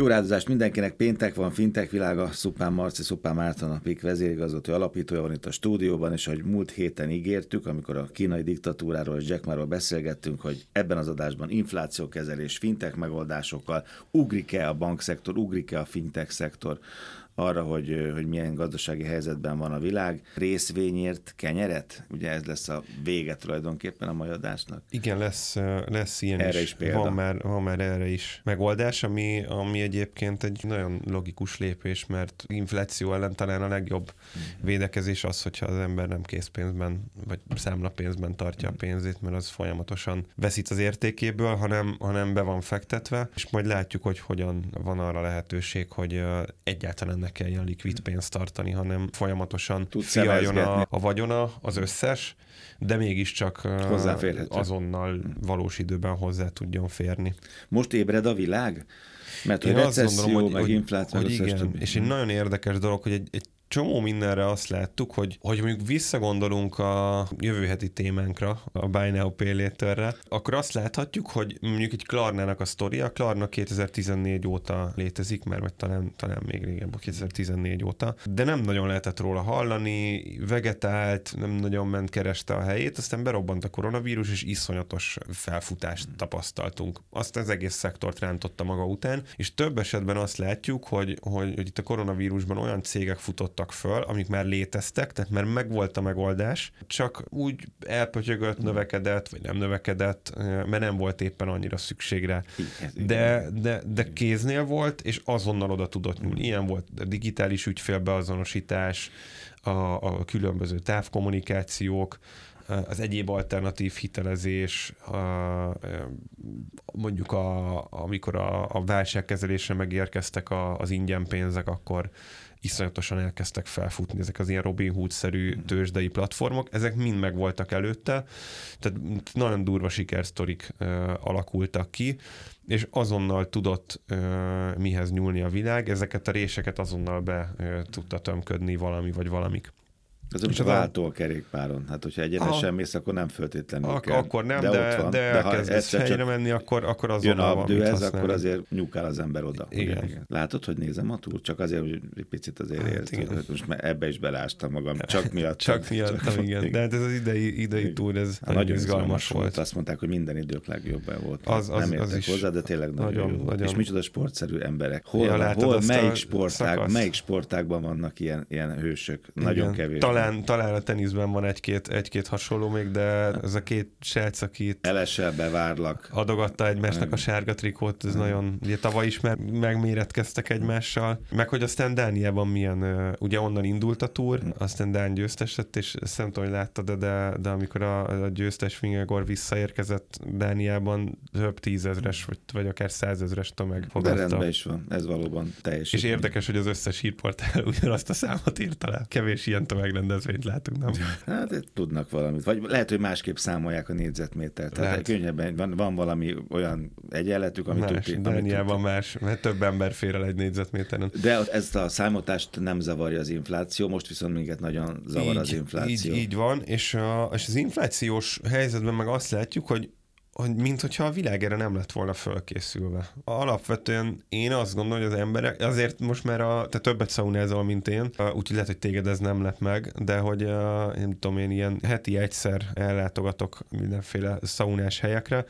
Jó rádozást mindenkinek, péntek van, fintek világa, Szupán Marci, Szupán Márton, a PIK vezérigazgató alapítója van itt a stúdióban, és ahogy múlt héten ígértük, amikor a kínai diktatúráról és Jack Marról beszélgettünk, hogy ebben az adásban inflációkezelés, fintek megoldásokkal, ugrik-e a bankszektor, ugrik-e a fintech szektor, arra, hogy, hogy milyen gazdasági helyzetben van a világ. Részvényért kenyeret? Ugye ez lesz a vége tulajdonképpen a mai adásnak. Igen, lesz, lesz ilyen erre is. is példa. Van már, van már erre is megoldás, ami, ami egyébként egy nagyon logikus lépés, mert infláció ellen talán a legjobb mm. védekezés az, hogyha az ember nem készpénzben vagy számlapénzben tartja a pénzét, mert az folyamatosan veszít az értékéből, hanem, hanem be van fektetve, és majd látjuk, hogy hogyan van arra lehetőség, hogy egyáltalán ne kelljen likvid pénzt tartani, hanem folyamatosan fialjon a, a vagyona, az összes, de mégiscsak azonnal valós időben hozzá tudjon férni. Most ébred a világ? Mert Én hogy recesszió, gondolom, hogy, meg hogy, infláció, hogy igen, és egy nagyon érdekes dolog, hogy egy, egy csomó mindenre azt láttuk, hogy, hogy mondjuk visszagondolunk a jövő heti témánkra, a Buy Now Pay Later-re, akkor azt láthatjuk, hogy mondjuk egy Klarnának a sztoria, Klarna 2014 óta létezik, mert vagy talán, talán még régebben, 2014 óta, de nem nagyon lehetett róla hallani, vegetált, nem nagyon ment, kereste a helyét, aztán berobbant a koronavírus, és iszonyatos felfutást tapasztaltunk. Azt az egész szektort rántotta maga után, és több esetben azt látjuk, hogy, hogy, hogy itt a koronavírusban olyan cégek futottak dobtak föl, amik már léteztek, tehát már megvolt a megoldás, csak úgy elpötyögött, növekedett, vagy nem növekedett, mert nem volt éppen annyira szükségre. De, de, de kéznél volt, és azonnal oda tudott nyúlni. Ilyen volt a digitális ügyfélbeazonosítás, a, a különböző távkommunikációk, az egyéb alternatív hitelezés, a, mondjuk a, amikor a, a válságkezelésre megérkeztek a, az ingyen pénzek, akkor iszonyatosan elkezdtek felfutni ezek az ilyen Robin Hood-szerű hmm. tőzsdei platformok, ezek mind megvoltak előtte, tehát nagyon durva sikersztorik alakultak ki, és azonnal tudott uh, mihez nyúlni a világ, ezeket a réseket azonnal be uh, tudta tömködni valami vagy valamik. Ez nem csak váltó a kerékpáron. Hát, hogyha egyenesen mész, akkor nem föltétlenül ak- kell. Akkor nem, de, de, van. de, de ha egyszer helyre menni, akkor, akkor az jön a ez, akkor azért nyúkál az ember oda. Igen. igen. Látod, hogy nézem a túl? Csak azért, hogy egy picit azért hát, érsz. Most ebbe is belástam magam. Csak miatt. csak miatt, igen. De hát ez az idei, idei túr, ez hát nagyon izgalmas volt. Azt mondták, hogy minden idők legjobb volt. Az, az, nem értek hozzá, de tényleg nagyon, jó. És micsoda sportszerű emberek. Hol, melyik sportág, melyik sportágban vannak ilyen hősök? Nagyon kevés talán, talán a teniszben van egy-két, egy-két hasonló még, de ez a két srác, akit Elesel bevárlak. Adogatta egymásnak a sárga trikót, ez nagyon, ugye tavaly is meg, megméretkeztek egymással, meg hogy aztán Dániában milyen, ugye onnan indult a túr, aztán Dán győztes lett, és ezt nem tudom, hogy láttad, de, de amikor a, a győztes Vingegor visszaérkezett Dániában, több tízezres, vagy, vagy akár százezres tömeg fogadta. De rendben is van, ez valóban teljes. És érdekes, hogy az összes hírportál ugyanazt a számot írta le. Kevés ilyen tömegrendezvény rendezvényt látunk, nem? Hát tudnak valamit. Vagy lehet, hogy másképp számolják a négyzetmétert. Tehát lehet. könnyebben van, van valami olyan egyenletük, amit más, tud, Dániában más, mert több ember fér el egy négyzetméteren. De ezt a számotást nem zavarja az infláció, most viszont minket nagyon zavar így, az infláció. Így, így van, és, a, és az inflációs helyzetben meg azt látjuk, hogy hogy mint hogyha a világ erre nem lett volna fölkészülve. Alapvetően én azt gondolom, hogy az emberek, azért most már a, te többet szaunázol, mint én, úgyhogy lehet, hogy téged ez nem lett meg, de hogy nem tudom én, ilyen heti egyszer ellátogatok mindenféle szaunás helyekre,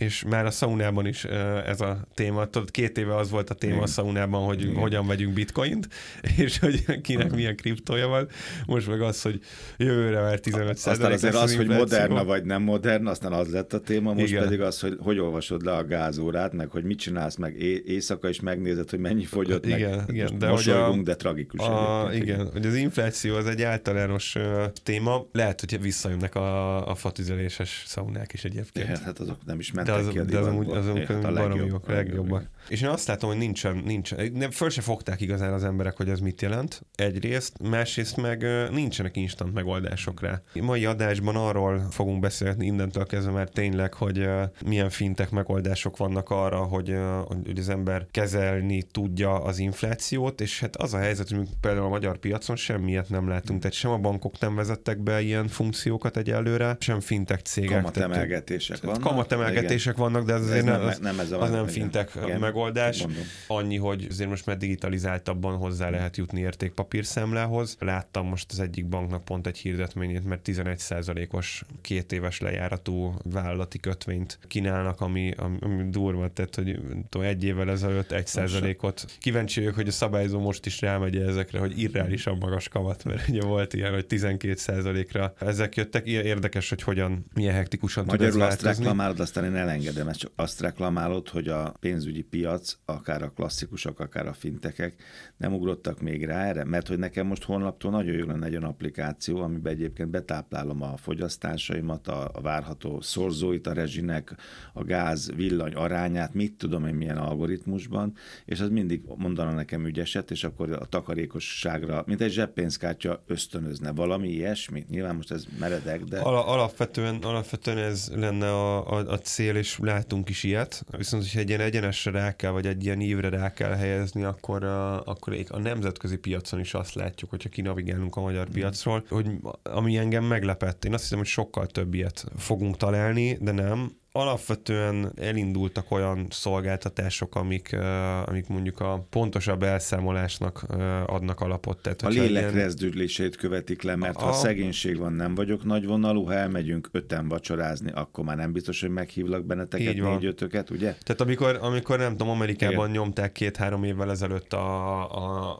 és már a szaunában is ez a téma, tudod, két éve az volt a téma Igen. a szaunában, hogy Igen. hogyan vegyünk bitcoint, és hogy kinek milyen kriptója van, most meg az, hogy jövőre már 15 Aztán azért az, hogy moderna vagy nem modern, aztán az lett a téma, most Igen. pedig az, hogy hogy olvasod le a gázórát, meg hogy mit csinálsz, meg éjszaka is megnézed, hogy mennyi fogyott, igen, meg igen, de mosolygunk, a, de tragikus. A, igen, igen, hogy az infláció az egy általános uh, téma, lehet, hogy visszajönnek a, a fatüzeléses szaunák is egyébként. Igen, hát azok nem is mentek de az, ki a de az amúgy, az amúgy hát a legjobb, legjobbak. És én azt látom, hogy nincsen, nincsen, nem, föl se fogták igazán az emberek, hogy ez mit jelent. Egyrészt, másrészt meg nincsenek instant megoldások rá. Mai adásban arról fogunk beszélni innentől kezdve már tényleg, hogy milyen fintek megoldások vannak arra, hogy, hogy az ember kezelni tudja az inflációt, és hát az a helyzet, hogy például a magyar piacon semmiet nem látunk, tehát sem a bankok nem vezettek be ilyen funkciókat egyelőre, sem fintek cégek. Kamatemelgetések vannak. Kamatemelgetés lépések vannak, de ez azért nem, nem, az, nem, ez a, az nem fintek igen, megoldás. mondom. Annyi, hogy azért most már digitalizáltabban hozzá lehet jutni értékpapírszámlához. Láttam most az egyik banknak pont egy hirdetményét, mert 11%-os két éves lejáratú vállalati kötvényt kínálnak, ami, ami, durva, tehát hogy nem tudom, egy évvel ezelőtt 1%-ot. Kíváncsi vagyok, hogy a szabályzó most is rámegy ezekre, hogy irreálisan magas kamat, mert ugye volt ilyen, hogy 12%-ra ezek jöttek. Érdekes, hogy hogyan, milyen hektikusan tud ez Magyarul azt reklamálod, aztán én elengedem, ezt csak azt reklamálod, hogy a pénzügyi piac, akár a klasszikusok, akár a fintekek nem ugrottak még rá erre, mert hogy nekem most honlaptól nagyon jó egy olyan applikáció, amiben egyébként betáplálom a fogyasztásaimat, a, várható szorzóit a rezsinek, a gáz, villany arányát, mit tudom én milyen algoritmusban, és az mindig mondana nekem ügyeset, és akkor a takarékosságra, mint egy zseppénzkártya ösztönözne valami ilyesmi. Nyilván most ez meredek, de... Ala, alapvetően, alapvetően ez lenne a, a, a cél, és látunk is ilyet. Viszont, hogyha egy ilyen egyenesre rá kell, vagy egy ilyen ívre rá kell helyezni, akkor, a, akkor a nemzetközi piacon is azt látjuk, hogyha kinavigálunk a magyar piacról, hogy ami engem meglepett, én azt hiszem, hogy sokkal több ilyet fogunk találni, de nem alapvetően elindultak olyan szolgáltatások, amik, amik mondjuk a pontosabb elszámolásnak adnak alapot. Tehát, A lélek ilyen- rezdülését követik le, mert ha A- szegénység van, nem vagyok nagyvonalú, ha elmegyünk öten vacsorázni, akkor már nem biztos, hogy meghívlak benneteket, négy-ötöket, ugye? Tehát amikor, amikor nem tudom, Amerikában Igen. nyomták két-három évvel ezelőtt a, a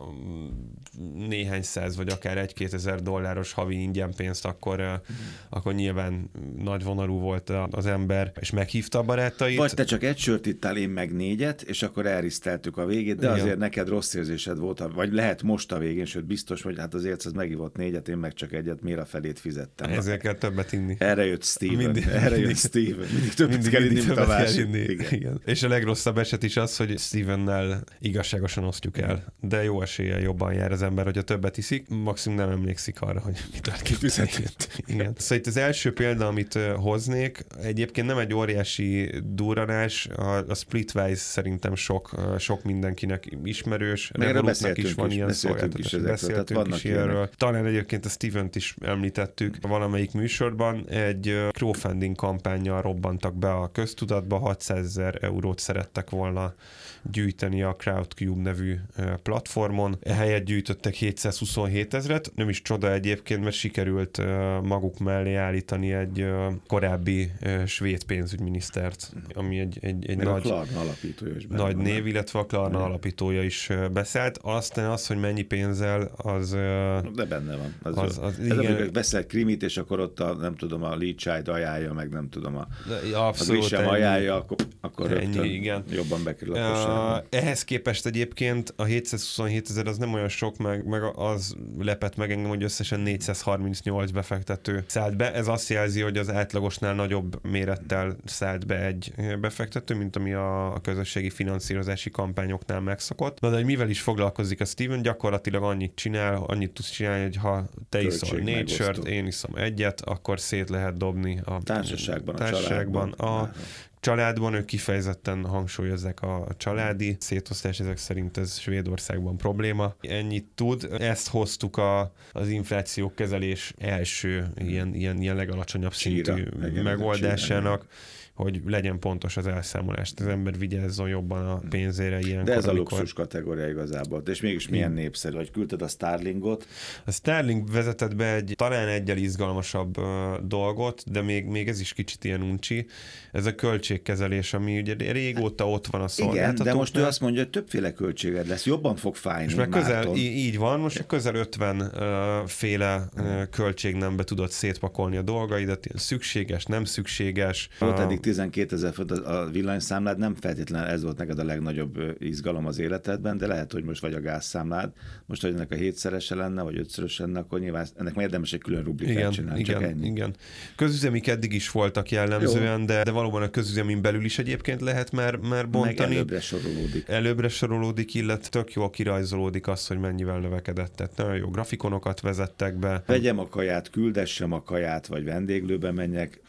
néhány száz, vagy akár egy-két ezer dolláros havi ingyen pénzt, akkor, mm. akkor nyilván nagy vonalú volt az ember, és meghívta a barátait. Vagy te csak egy sört ittál, én meg négyet, és akkor elriszteltük a végét, de Igen. azért neked rossz érzésed volt, vagy lehet most a végén, sőt biztos, hogy hát azért ez megívott négyet, én meg csak egyet, miért a felét fizettem. Ezért kell többet inni. Erre jött Steven. Mindig- Mindig, Erre mindig- jött Steven. Mindig többet kell inni, mint a másik. inni. Igen. Igen. És a legrosszabb eset is az, hogy Stevennel igazságosan osztjuk el. De jó eséllyel jobban jár az ember, hogyha többet iszik. Maximum nem emlékszik arra, hogy mit tart Kifizetett. Igen. Szóval itt az első példa, amit hoznék, egyébként nem egy óriási durranás, a, a Splitwise szerintem sok, sok mindenkinek ismerős, Meg Revolutnak is van is, ilyen is szolgáltatás. ezekről, tehát Beszéltünk is ilyenről. Talán egyébként a Steven-t is említettük valamelyik műsorban, egy crowdfunding kampányjal robbantak be a köztudatba, 600 ezer eurót szerettek volna gyűjteni a Crowdcube nevű platformon. Ehelyett gyűjtöttek 727 ezret. Nem is csoda egyébként, mert sikerült maguk mellé állítani egy korábbi svéd pénzügyminisztert, ami egy, egy, egy Meg a nagy, Klarna alapítója is nagy van. név, illetve a Klarna Igen. alapítója is beszállt. Aztán az, hogy mennyi pénzzel, az... De benne van. Az, Az- az, az- ez igen. amikor veszel krimit, és akkor ott a, nem tudom, a lead child ajánlja, meg nem tudom, a, de a abszolút sem ajánlja, akkor, akkor Ennyi, rögtön igen. jobban bekerül a kosárba. ehhez képest egyébként a 727 ezer az nem olyan sok, meg, meg az lepett meg engem, hogy összesen 438 befektető szállt be. Ez azt jelzi, hogy az átlagosnál nagyobb mérettel szállt be egy befektető, mint ami a, a közösségi finanszírozási kampányoknál megszokott. Na de hogy mivel is foglalkozik a Steven, gyakorlatilag annyit csinál, annyit tudsz csinálni, hogy ha te iszol négy sört, én iszom egyet, akkor szét lehet dobni a Társaságban, a társaságban családban. a családban, ők kifejezetten hangsúlyozzák a családi szétosztás, ezek szerint ez Svédországban probléma. Ennyit tud. Ezt hoztuk a, az infláció kezelés első ilyen, ilyen, ilyen legalacsonyabb Csíra. szintű megoldásának, hogy legyen pontos az elszámolás. Az ember vigyázzon jobban a pénzére ilyenkor, De ez a amikor- luxus kategória igazából. És mégis milyen népszerű, hogy küldted a Starlingot, A Sterling vezetett be egy talán egyel izgalmasabb dolgot, de még, még ez is kicsit ilyen uncsi. Ez a költségkezelés, ami ugye régóta ott van a igen, szolgáltatóknál. de most ő azt mondja, hogy többféle költséged lesz, jobban fog fájni. és már közel, Márton. így van, most közel 50 uh, féle uh, költségnembe tudod szétpakolni a dolgaidat, ilyen szükséges, nem szükséges. Volt eddig 12 ezer font a villanyszámlád, nem feltétlenül ez volt neked a legnagyobb izgalom az életedben, de lehet, hogy most vagy a gázszámlád, most, hogy ennek a hétszerese lenne, vagy ötszörös lenne, akkor nyilván ennek már érdemes egy külön rublikát igen, csinálni, csak igen, ennyi. igen. Közüzemik eddig is voltak jellemzően, de, de valóban a közüzemin belül is egyébként lehet már, már Meg bontani. előbbre sorolódik. előbbre sorolódik, illetve tök jól kirajzolódik az, hogy mennyivel növekedett. Tehát nagyon jó grafikonokat vezettek be. Vegyem a kaját, küldessem a kaját, vagy vendéglőbe menjek,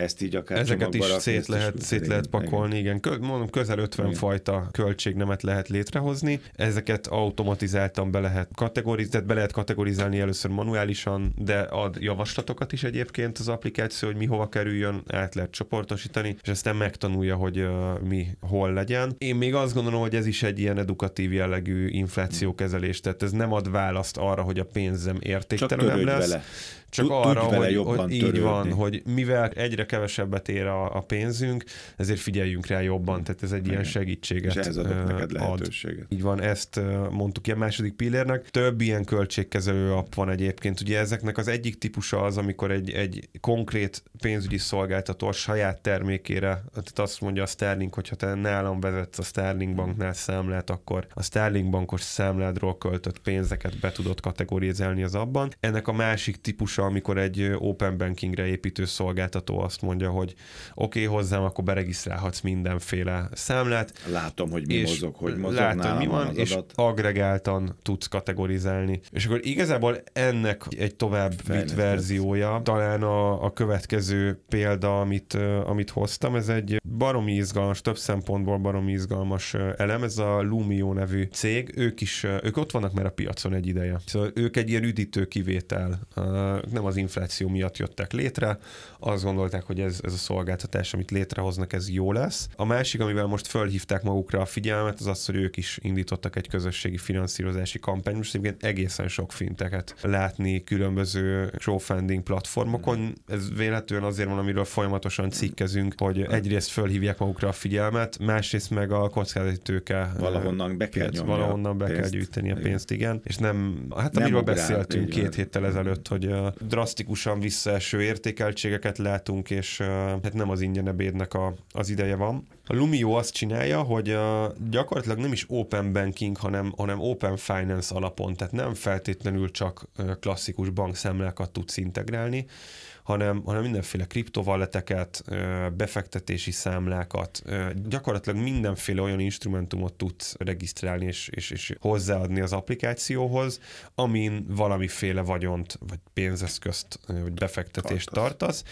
ezt így akár Ezeket is rakni, szét lehet, is, szét lehet pakolni, igen. igen. mondom, közel 50 igen. fajta költségnemet lehet létrehozni. Ezeket automatizáltan be lehet kategorizálni, be lehet kategorizálni először manuálisan, de ad javaslatokat is egyébként az applikáció, hogy mi hova kerüljön, át lehet csoportosítani, és aztán megtanulja, hogy uh, mi hol legyen. Én még azt gondolom, hogy ez is egy ilyen edukatív jellegű inflációkezelés, tehát ez nem ad választ arra, hogy a pénzem értéktelenebb lesz. Vele csak arra, hogy, hogy így van, hogy mivel egyre kevesebbet ér a, a pénzünk, ezért figyeljünk rá jobban, tehát ez egy Igen. ilyen segítséget És ez adott neked lehetőséget. Ad. Így van, ezt mondtuk ilyen második pillérnek. Több ilyen költségkezelő app van egyébként. Ugye ezeknek az egyik típusa az, amikor egy, egy konkrét pénzügyi szolgáltató a saját termékére, tehát azt mondja a Sterling, hogyha te nálam vezetsz a Sterling banknál számlát, akkor a Sterling bankos számládról költött pénzeket be tudod kategorizálni az abban. Ennek a másik típusa típusa, amikor egy open bankingre építő szolgáltató azt mondja, hogy oké, okay, hozzám, akkor beregisztrálhatsz mindenféle számlát. Látom, hogy mi és mozog, hogy mozog látom, mi van, és adat. agregáltan tudsz kategorizálni. És akkor igazából ennek egy tovább vitt verziója, talán a, a következő példa, amit, amit hoztam, ez egy baromi izgalmas, több szempontból baromi izgalmas elem, ez a Lumio nevű cég, ők is, ők ott vannak már a piacon egy ideje. Szóval ők egy ilyen üdítő kivétel nem az infláció miatt jöttek létre, azt gondolták, hogy ez, ez a szolgáltatás, amit létrehoznak, ez jó lesz. A másik, amivel most fölhívták magukra a figyelmet, az az, hogy ők is indítottak egy közösségi finanszírozási kampányt. Most egyébként egészen sok finteket látni különböző crowdfunding platformokon. Ez véletlenül azért van, amiről folyamatosan cikkezünk, hogy egyrészt fölhívják magukra a figyelmet, másrészt meg a kockázati tőke. Valahonnan be kell nyomni Valahonnan be pénzt. kell gyűjteni a pénzt, igen. És nem, hát nem amiről beszéltünk két héttel ezelőtt, hogy drasztikusan visszaeső értékeltségeket látunk, és hát nem az ingyen ebédnek a, az ideje van. A Lumio azt csinálja, hogy gyakorlatilag nem is open banking, hanem, hanem open finance alapon, tehát nem feltétlenül csak klasszikus bankszámlákat tudsz integrálni, hanem, hanem mindenféle kriptovalleteket, befektetési számlákat, gyakorlatilag mindenféle olyan instrumentumot tudsz regisztrálni és, és, és hozzáadni az applikációhoz, amin valamiféle vagyont, vagy pénzeszközt, vagy befektetést tartasz, tartasz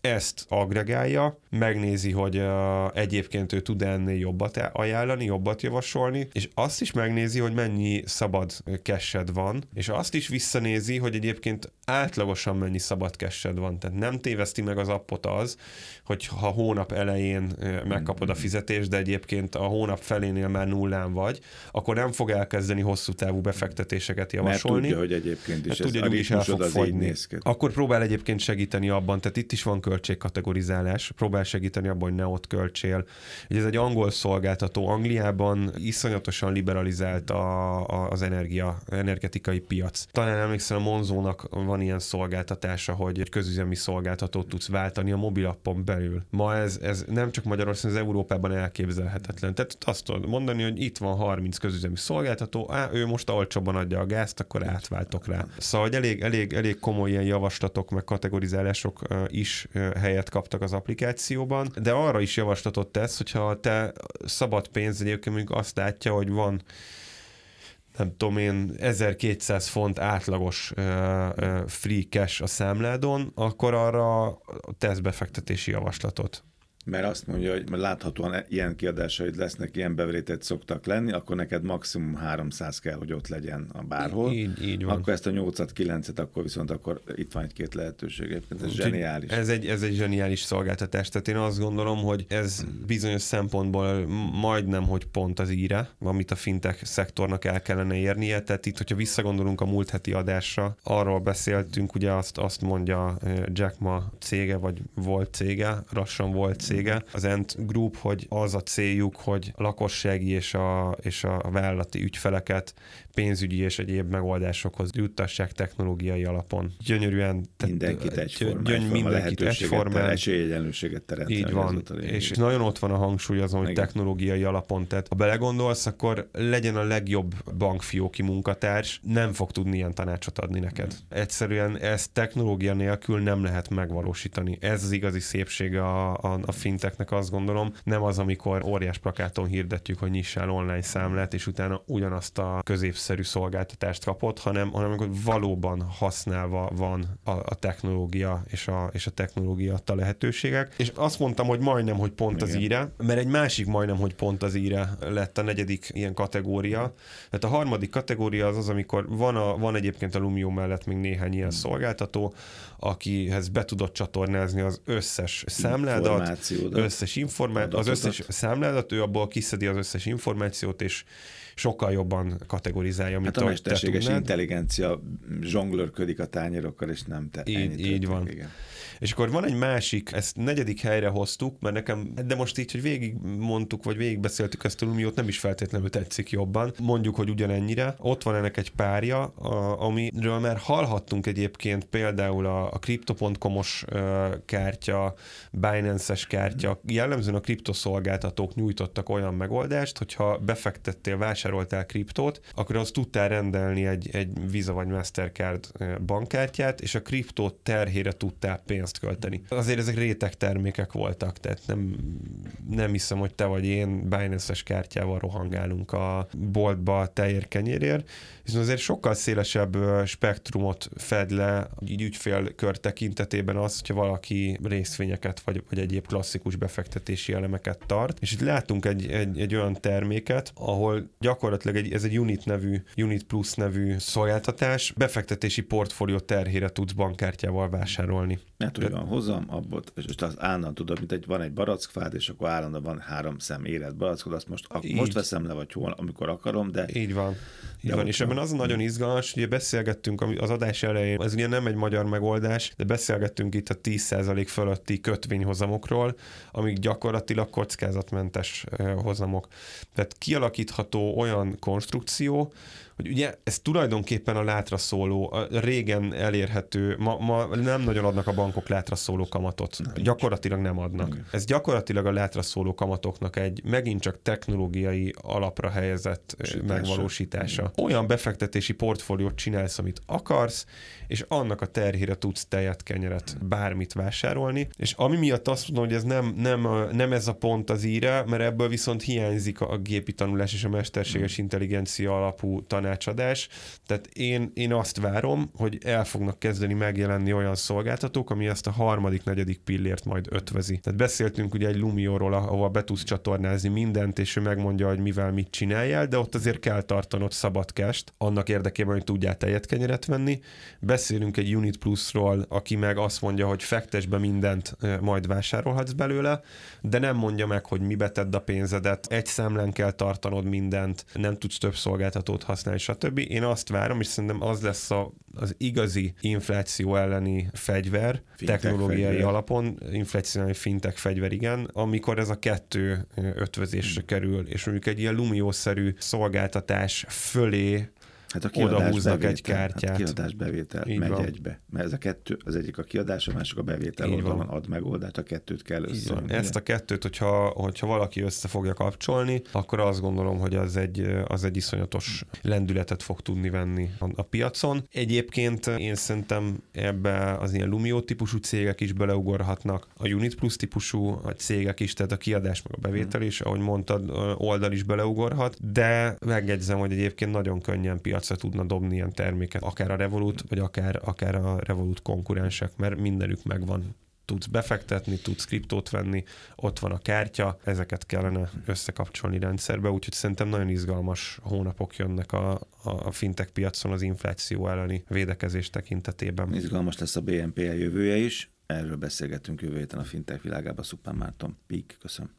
ezt agregálja, megnézi, hogy uh, egyébként ő tud ennél jobbat ajánlani, jobbat javasolni, és azt is megnézi, hogy mennyi szabad kessed van, és azt is visszanézi, hogy egyébként átlagosan mennyi szabad kessed van. Tehát nem téveszti meg az appot az, hogy ha hónap elején megkapod a fizetést, de egyébként a hónap felénél már nullán vagy, akkor nem fog elkezdeni hosszú távú befektetéseket javasolni. Mert tudja, hogy egyébként is tudja, hogy is el fog fogyni. Akkor próbál egyébként segíteni abban, tehát itt is van költségkategorizálás, próbál segíteni abban, hogy ne ott költsél. Ugye ez egy angol szolgáltató, Angliában iszonyatosan liberalizált a, a, az energia, energetikai piac. Talán emlékszem, a Monzónak van ilyen szolgáltatása, hogy egy közüzemi szolgáltatót tudsz váltani a mobilappon belül. Ma ez, ez nem csak Magyarországon, az Európában elképzelhetetlen. Tehát azt tudod mondani, hogy itt van 30 közüzemi szolgáltató, á, ő most olcsóban adja a gázt, akkor átváltok rá. Szóval hogy elég, elég, elég komoly ilyen javaslatok, meg kategorizálások is helyet kaptak az applikációban, de arra is javaslatot tesz, hogyha te szabad pénz egyébként azt látja, hogy van nem tudom én, 1200 font átlagos free cash a számládon, akkor arra tesz befektetési javaslatot mert azt mondja, hogy láthatóan ilyen kiadásaid lesznek, ilyen bevételt szoktak lenni, akkor neked maximum 300 kell, hogy ott legyen a bárhol. Így, így van. Akkor ezt a 8-at, 9-et, akkor viszont akkor itt van egy-két lehetőség. Ez Úgy, zseniális. Ez egy, ez egy zseniális szolgáltatás. Tehát én azt gondolom, hogy ez bizonyos szempontból majdnem, hogy pont az íre, amit a fintech szektornak el kellene érnie. Tehát itt, hogyha visszagondolunk a múlt heti adásra, arról beszéltünk, ugye azt, azt mondja Jack Ma cége, vagy volt cége, rassan volt cége, az Ent Group, hogy az a céljuk, hogy a lakossági és a, és a vállalati ügyfeleket pénzügyi és egyéb megoldásokhoz juttassák technológiai alapon. Gyönyörűen. Mindenkit egyformán. Gyöny, mindenkit egyformán. Esélyegyenlőséget teremt. Így van. És nagyon ott van a hangsúly azon, hogy technológiai alapon. Tehát ha belegondolsz, akkor legyen a legjobb bankfióki munkatárs, nem fog tudni ilyen tanácsot adni neked. Egyszerűen ezt technológia nélkül nem lehet megvalósítani. Ez az igazi szépsége a, a, a finteknek azt gondolom, nem az, amikor óriás plakáton hirdetjük, hogy nyissál online számlát, és utána ugyanazt a középszerű szolgáltatást kapod, hanem, hanem amikor valóban használva van a, a technológia és a, és a technológia adta lehetőségek. És azt mondtam, hogy majdnem, hogy pont Igen. az íre, mert egy másik majdnem, hogy pont az íre lett a negyedik ilyen kategória. Tehát a harmadik kategória az az, amikor van, a, van egyébként a Lumio mellett még néhány ilyen hmm. szolgáltató, akihez be tudod csatornázni az összes számládat, összes információt, az összes számládat, ő abból kiszedi az összes információt, és sokkal jobban kategorizálja, mint hát a mesterséges intelligencia zsonglőrködik a tányérokkal, és nem te. Így, így van. Igen. És akkor van egy másik, ezt negyedik helyre hoztuk, mert nekem, de most így, hogy végig mondtuk, vagy végig beszéltük ezt a Lumiót, nem is feltétlenül tetszik jobban. Mondjuk, hogy ugyanennyire. Ott van ennek egy párja, a, amiről már hallhattunk egyébként például a, a Crypto.com-os kártya, Binance-es kártya, jellemzően a kriptoszolgáltatók nyújtottak olyan megoldást, hogyha befektettél, vásároltál kriptót, akkor az tudtál rendelni egy, egy Visa vagy Mastercard bankkártyát, és a kriptó terhére tudtál pénzt költeni. Azért ezek réteg termékek voltak, tehát nem, nem hiszem, hogy te vagy én Binance-es kártyával rohangálunk a boltba tehér kenyérért, hiszen azért sokkal szélesebb spektrumot fed le így ügyfélkör tekintetében az, hogyha valaki részvényeket vagy, vagy egyéb klasszikus befektetési elemeket tart. És itt látunk egy, egy, egy olyan terméket, ahol gyakorlatilag egy, ez egy Unit nevű, Unit Plus nevű szolgáltatás, befektetési portfólió terhére tudsz bankkártyával vásárolni. Mert hogy van hozam, abból, és az állandóan tudod, mint egy, van egy barackfád, és akkor állandóan van három szem érett barackod, azt most, a, most veszem le, vagy hol, amikor akarom, de... Így van. Így van, és ebben az nagyon izgalmas, hogy beszélgettünk az adás elején, ez ugye nem egy magyar megoldás, de beszélgettünk itt a 10% fölötti kötvényhozamokról, amik gyakorlatilag kockázatmentes hozamok. Tehát kialakítható olyan konstrukció, hogy ugye ez tulajdonképpen a látra szóló, a régen elérhető, ma, ma nem nagyon adnak a bankok látra szóló kamatot. Nem gyakorlatilag nem adnak. Nem. Ez gyakorlatilag a látra szóló kamatoknak egy megint csak technológiai alapra helyezett Sítása. megvalósítása. Olyan befektetési portfóliót csinálsz, amit akarsz, és annak a terhére tudsz tejet, kenyeret, bármit vásárolni. És ami miatt azt mondom, hogy ez nem, nem, nem ez a pont az íre, mert ebből viszont hiányzik a gépi tanulás és a mesterséges intelligencia alapú tanácsadás. Tehát én, én azt várom, hogy el fognak kezdeni megjelenni olyan szolgáltatók, ami ezt a harmadik, negyedik pillért majd ötvezi. Tehát beszéltünk ugye egy Lumióról, ahol be tudsz csatornázni mindent, és ő megmondja, hogy mivel mit csináljál, de ott azért kell tartanod szabad kest, annak érdekében, hogy tudjál tejet kenyeret venni beszélünk egy Unit Plusról, aki meg azt mondja, hogy fektes be mindent, majd vásárolhatsz belőle, de nem mondja meg, hogy mi tedd a pénzedet, egy számlán kell tartanod mindent, nem tudsz több szolgáltatót használni, stb. Én azt várom, és szerintem az lesz a, az igazi infláció elleni fegyver, fintech technológiai fegyver. alapon, infláció elleni fintech fegyver, igen, amikor ez a kettő ötvözésre hmm. kerül, és mondjuk egy ilyen lumiószerű szolgáltatás fölé Hát a kiadás egy kártyát. Hát kiadás bevétel Így megy van. egybe. Mert ez a kettő, az egyik a kiadás, a másik a bevétel Így van. ad megoldást, a kettőt kell összeadni. Ezt a kettőt, hogyha, hogyha valaki össze fogja kapcsolni, akkor azt gondolom, hogy az egy, az egy iszonyatos lendületet fog tudni venni a, a piacon. Egyébként én szerintem ebbe az ilyen Lumio típusú cégek is beleugorhatnak, a Unit Plus típusú a cégek is, tehát a kiadás meg a bevétel is, ahogy mondtad, oldal is beleugorhat, de megjegyzem, hogy egyébként nagyon könnyen piac piacra tudna dobni ilyen terméket, akár a Revolut, vagy akár, akár a Revolut konkurensek, mert mindenük megvan tudsz befektetni, tudsz kriptót venni, ott van a kártya, ezeket kellene összekapcsolni rendszerbe, úgyhogy szerintem nagyon izgalmas hónapok jönnek a, a fintech piacon az infláció elleni védekezés tekintetében. Izgalmas lesz a BNP jövője is, erről beszélgetünk jövő héten a fintech világában. Szupán Márton, Pík, köszönöm.